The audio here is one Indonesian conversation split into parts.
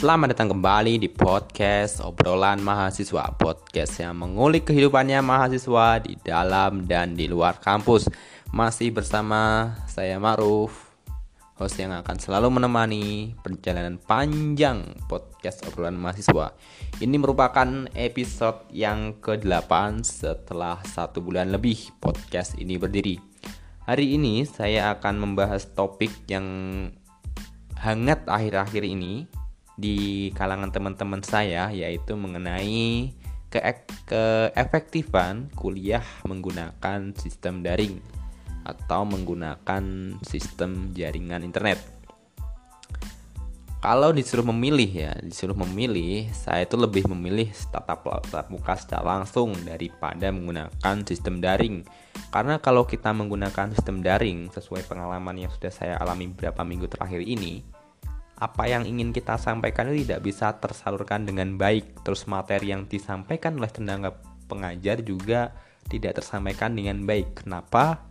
Selamat datang kembali di podcast obrolan mahasiswa. Podcast yang mengulik kehidupannya mahasiswa di dalam dan di luar kampus. Masih bersama saya Maruf Host yang akan selalu menemani perjalanan panjang podcast obrolan mahasiswa. Ini merupakan episode yang ke-8 setelah satu bulan lebih podcast ini berdiri. Hari ini saya akan membahas topik yang hangat akhir-akhir ini di kalangan teman-teman saya yaitu mengenai ke keefektifan kuliah menggunakan sistem daring atau menggunakan sistem jaringan internet. Kalau disuruh memilih ya, disuruh memilih, saya itu lebih memilih tatap, tatap muka secara langsung daripada menggunakan sistem daring. Karena kalau kita menggunakan sistem daring sesuai pengalaman yang sudah saya alami beberapa minggu terakhir ini, apa yang ingin kita sampaikan itu tidak bisa tersalurkan dengan baik. Terus materi yang disampaikan oleh tenaga pengajar juga tidak tersampaikan dengan baik. Kenapa?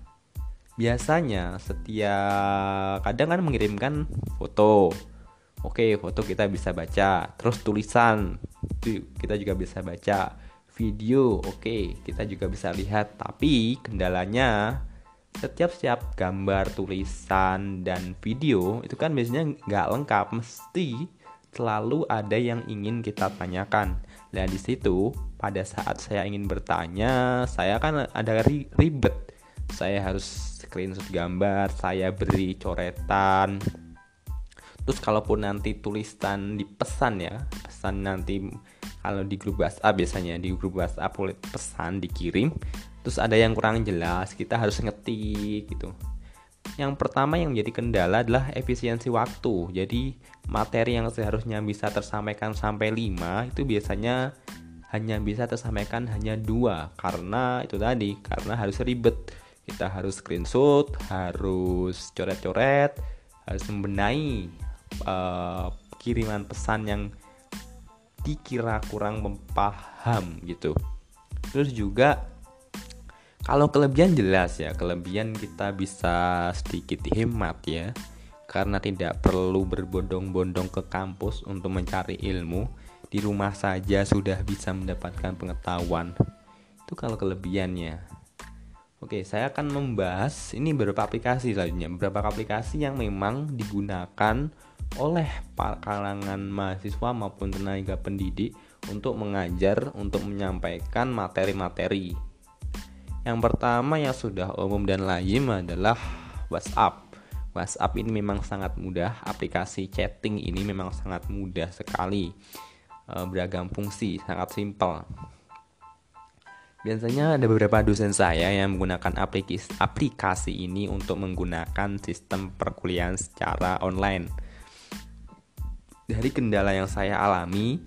Biasanya setiap kadang kan mengirimkan foto. Oke, foto kita bisa baca. Terus tulisan kita juga bisa baca. Video, oke, kita juga bisa lihat. Tapi kendalanya setiap setiap gambar, tulisan, dan video itu kan biasanya nggak lengkap, mesti selalu ada yang ingin kita tanyakan. Dan di situ pada saat saya ingin bertanya, saya kan ada ribet. Saya harus screenshot gambar, saya beri coretan. Terus kalaupun nanti tulisan di pesan ya, pesan nanti kalau di grup WhatsApp biasanya di grup WhatsApp pesan dikirim terus ada yang kurang jelas kita harus ngetik gitu. Yang pertama yang menjadi kendala adalah efisiensi waktu. Jadi materi yang seharusnya bisa tersampaikan sampai 5 itu biasanya hanya bisa tersampaikan hanya dua. Karena itu tadi karena harus ribet. Kita harus screenshot harus coret-coret harus membenahi uh, kiriman pesan yang dikira kurang mempaham gitu. Terus juga kalau kelebihan jelas ya, kelebihan kita bisa sedikit hemat ya. Karena tidak perlu berbondong-bondong ke kampus untuk mencari ilmu, di rumah saja sudah bisa mendapatkan pengetahuan. Itu kalau kelebihannya. Oke, saya akan membahas ini beberapa aplikasi selanjutnya, beberapa aplikasi yang memang digunakan oleh kalangan mahasiswa maupun tenaga pendidik untuk mengajar, untuk menyampaikan materi-materi yang pertama yang sudah umum dan lazim adalah WhatsApp. WhatsApp ini memang sangat mudah, aplikasi chatting ini memang sangat mudah sekali. E, beragam fungsi, sangat simpel. Biasanya ada beberapa dosen saya yang menggunakan aplikasi, aplikasi ini untuk menggunakan sistem perkuliahan secara online. Dari kendala yang saya alami,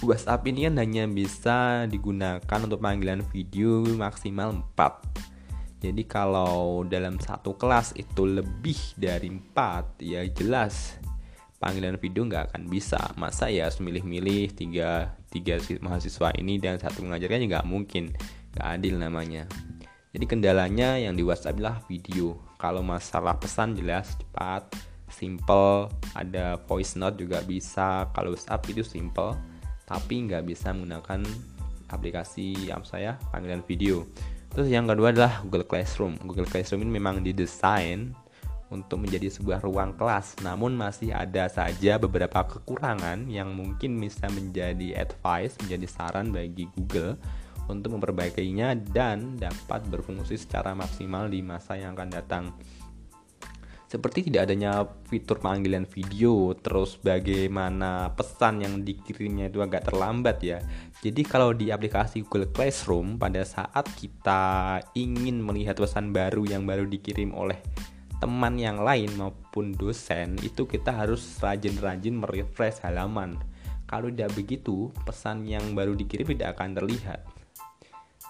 WhatsApp ini kan hanya bisa digunakan untuk panggilan video maksimal 4 jadi kalau dalam satu kelas itu lebih dari 4 ya jelas panggilan video nggak akan bisa. Masa ya harus milih-milih tiga, tiga mahasiswa ini dan satu mengajarkan nggak mungkin. Nggak adil namanya. Jadi kendalanya yang di WhatsApp adalah video. Kalau masalah pesan jelas cepat simple. Ada voice note juga bisa. Kalau WhatsApp itu simple tapi nggak bisa menggunakan aplikasi yang saya panggilan video. Terus yang kedua adalah Google Classroom. Google Classroom ini memang didesain untuk menjadi sebuah ruang kelas, namun masih ada saja beberapa kekurangan yang mungkin bisa menjadi advice, menjadi saran bagi Google untuk memperbaikinya dan dapat berfungsi secara maksimal di masa yang akan datang seperti tidak adanya fitur panggilan video terus bagaimana pesan yang dikirimnya itu agak terlambat ya. Jadi kalau di aplikasi Google Classroom pada saat kita ingin melihat pesan baru yang baru dikirim oleh teman yang lain maupun dosen itu kita harus rajin-rajin merefresh halaman. Kalau tidak begitu pesan yang baru dikirim tidak akan terlihat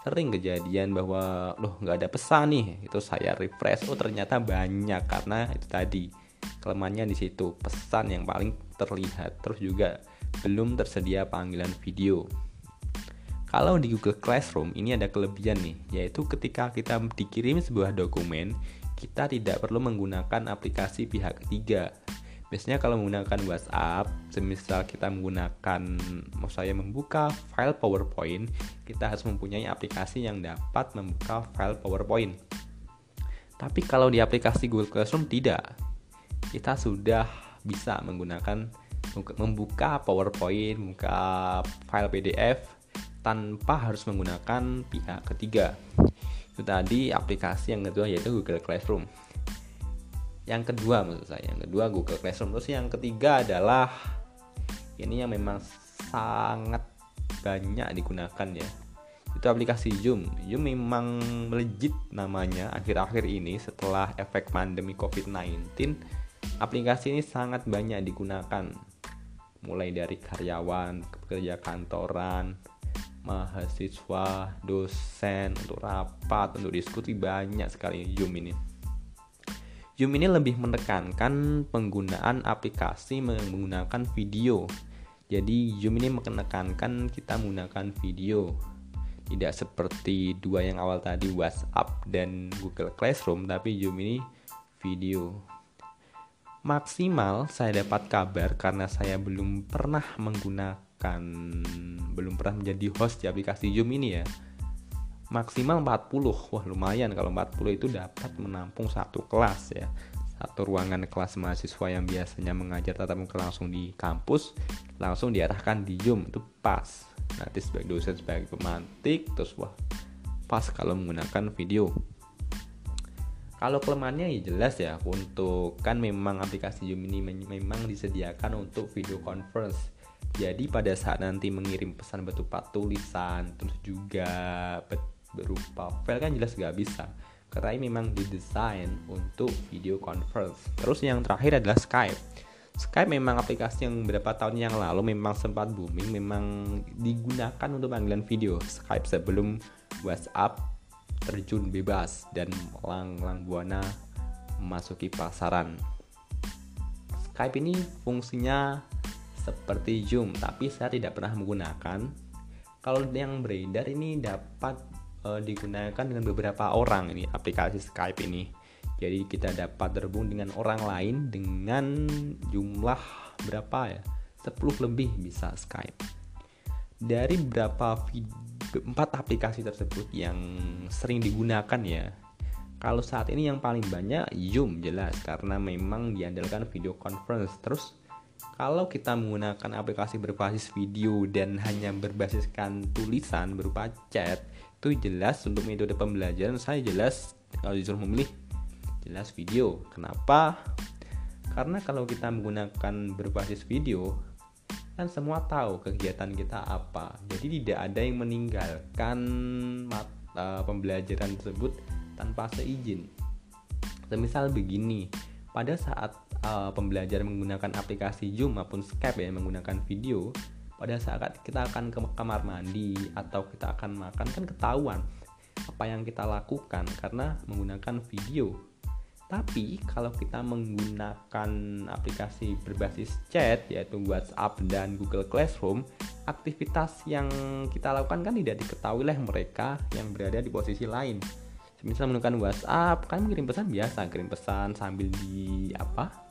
sering kejadian bahwa loh nggak ada pesan nih. Itu saya refresh oh ternyata banyak. Karena itu tadi kelemahannya di situ pesan yang paling terlihat. Terus juga belum tersedia panggilan video. Kalau di Google Classroom ini ada kelebihan nih yaitu ketika kita dikirim sebuah dokumen kita tidak perlu menggunakan aplikasi pihak ketiga Biasanya kalau menggunakan WhatsApp, semisal kita menggunakan, mau saya membuka file PowerPoint, kita harus mempunyai aplikasi yang dapat membuka file PowerPoint. Tapi kalau di aplikasi Google Classroom tidak. Kita sudah bisa menggunakan membuka PowerPoint, membuka file PDF tanpa harus menggunakan pihak ketiga. Itu tadi aplikasi yang kedua yaitu Google Classroom yang kedua maksud saya yang kedua Google Classroom. Terus yang ketiga adalah ini yang memang sangat banyak digunakan ya. Itu aplikasi Zoom. Zoom memang melejit namanya akhir-akhir ini setelah efek pandemi COVID-19 aplikasi ini sangat banyak digunakan. Mulai dari karyawan, pekerja kantoran, mahasiswa, dosen, untuk rapat, untuk diskusi banyak sekali Zoom ini. Zoom ini lebih menekankan penggunaan aplikasi menggunakan video. Jadi Zoom ini menekankan kita menggunakan video. Tidak seperti dua yang awal tadi WhatsApp dan Google Classroom, tapi Zoom ini video. Maksimal saya dapat kabar karena saya belum pernah menggunakan belum pernah menjadi host di aplikasi Zoom ini ya maksimal 40 wah lumayan kalau 40 itu dapat menampung satu kelas ya. Satu ruangan kelas mahasiswa yang biasanya mengajar tatap muka langsung di kampus langsung diarahkan di Zoom. Itu pas. Nanti sebagai dosen sebagai pemantik terus wah pas kalau menggunakan video. Kalau kelemahannya ya jelas ya untuk kan memang aplikasi Zoom ini memang disediakan untuk video conference. Jadi pada saat nanti mengirim pesan berupa tulisan terus juga berupa file kan jelas gak bisa. Karena ini memang didesain untuk video conference. Terus yang terakhir adalah Skype. Skype memang aplikasi yang beberapa tahun yang lalu memang sempat booming memang digunakan untuk panggilan video. Skype sebelum WhatsApp terjun bebas dan lang-lang buana memasuki pasaran. Skype ini fungsinya seperti Zoom tapi saya tidak pernah menggunakan. Kalau yang beredar ini dapat uh, digunakan dengan beberapa orang ini aplikasi Skype ini. Jadi kita dapat terhubung dengan orang lain dengan jumlah berapa ya? 10 lebih bisa Skype. Dari berapa empat aplikasi tersebut yang sering digunakan ya. Kalau saat ini yang paling banyak Zoom jelas karena memang diandalkan video conference. Terus kalau kita menggunakan aplikasi berbasis video dan hanya berbasiskan tulisan berupa chat, itu jelas untuk metode pembelajaran saya jelas kalau disuruh memilih jelas video. Kenapa? Karena kalau kita menggunakan berbasis video kan semua tahu kegiatan kita apa. Jadi tidak ada yang meninggalkan mata pembelajaran tersebut tanpa seizin. Semisal begini pada saat uh, pembelajaran menggunakan aplikasi Zoom maupun Skype ya menggunakan video pada saat kita akan ke kamar mandi atau kita akan makan kan ketahuan apa yang kita lakukan karena menggunakan video. Tapi kalau kita menggunakan aplikasi berbasis chat yaitu WhatsApp dan Google Classroom, aktivitas yang kita lakukan kan tidak diketahui oleh mereka yang berada di posisi lain. Misal menggunakan WhatsApp kan kirim pesan biasa, kirim pesan sambil di apa?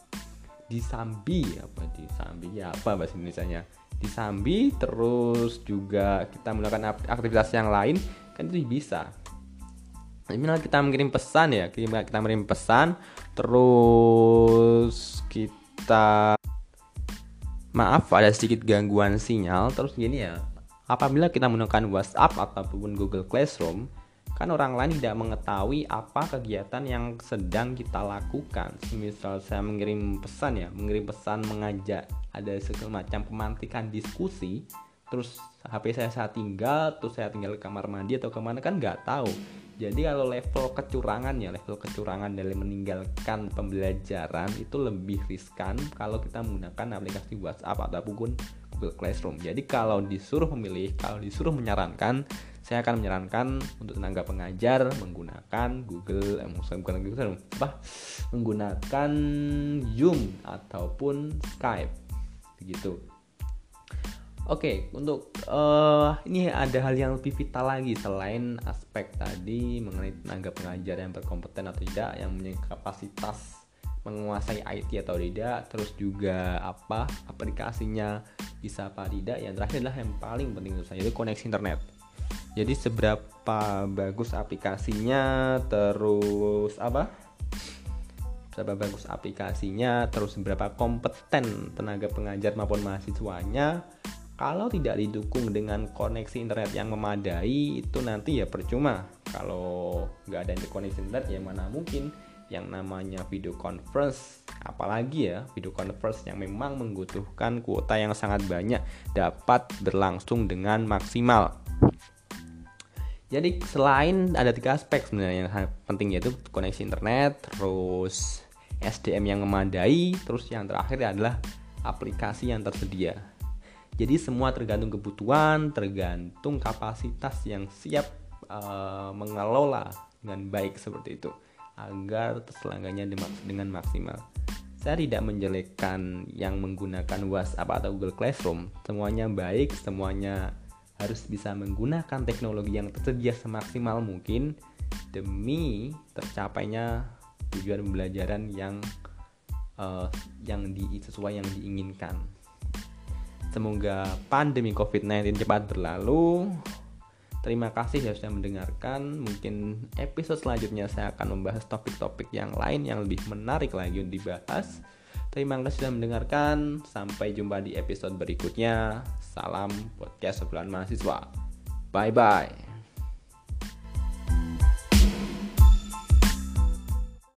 Disambi apa disambi? Ya apa bahasa Indonesia-nya? disambi terus juga kita melakukan aktivitas yang lain kan itu bisa. Misal kita mengirim pesan ya kita mengirim pesan terus kita maaf ada sedikit gangguan sinyal terus gini ya. Apabila kita menggunakan WhatsApp ataupun Google Classroom kan orang lain tidak mengetahui apa kegiatan yang sedang kita lakukan. Misal saya mengirim pesan ya mengirim pesan mengajak. Ada semacam pemantikan diskusi terus HP saya saat tinggal terus saya tinggal ke kamar mandi atau ke mana kan nggak tahu. Jadi kalau level kecurangannya level kecurangan dalam meninggalkan pembelajaran itu lebih riskan kalau kita menggunakan aplikasi WhatsApp ataupun Google Classroom. Jadi kalau disuruh memilih kalau disuruh menyarankan saya akan menyarankan untuk tenaga pengajar menggunakan Google eh, bukan Google apa? Menggunakan Zoom ataupun Skype. Begitu. Oke, untuk uh, ini ada hal yang lebih vital lagi selain aspek tadi mengenai tenaga pengajar yang berkompeten atau tidak, yang punya kapasitas menguasai IT atau tidak terus juga apa aplikasinya bisa apa tidak. Yang terakhir adalah yang paling penting untuk saya itu koneksi internet jadi seberapa bagus aplikasinya terus apa? Seberapa bagus aplikasinya terus seberapa kompeten tenaga pengajar maupun mahasiswanya. Kalau tidak didukung dengan koneksi internet yang memadai itu nanti ya percuma. Kalau nggak ada koneksi internet ya mana mungkin? Yang namanya video conference apalagi ya video conference yang memang membutuhkan kuota yang sangat banyak dapat berlangsung dengan maksimal jadi selain ada tiga aspek sebenarnya yang penting yaitu koneksi internet terus SDM yang memadai terus yang terakhir adalah aplikasi yang tersedia jadi semua tergantung kebutuhan, tergantung kapasitas yang siap uh, mengelola dengan baik seperti itu agar terselenggaranya dengan maksimal. Saya tidak menjelekkan yang menggunakan WhatsApp atau Google Classroom. Semuanya baik, semuanya harus bisa menggunakan teknologi yang tersedia semaksimal mungkin demi tercapainya tujuan pembelajaran yang uh, yang di sesuai yang diinginkan. Semoga pandemi COVID-19 cepat berlalu. Terima kasih ya sudah mendengarkan. Mungkin episode selanjutnya saya akan membahas topik-topik yang lain yang lebih menarik lagi untuk dibahas. Terima kasih sudah mendengarkan. Sampai jumpa di episode berikutnya. Salam podcast sebulan mahasiswa. Bye bye.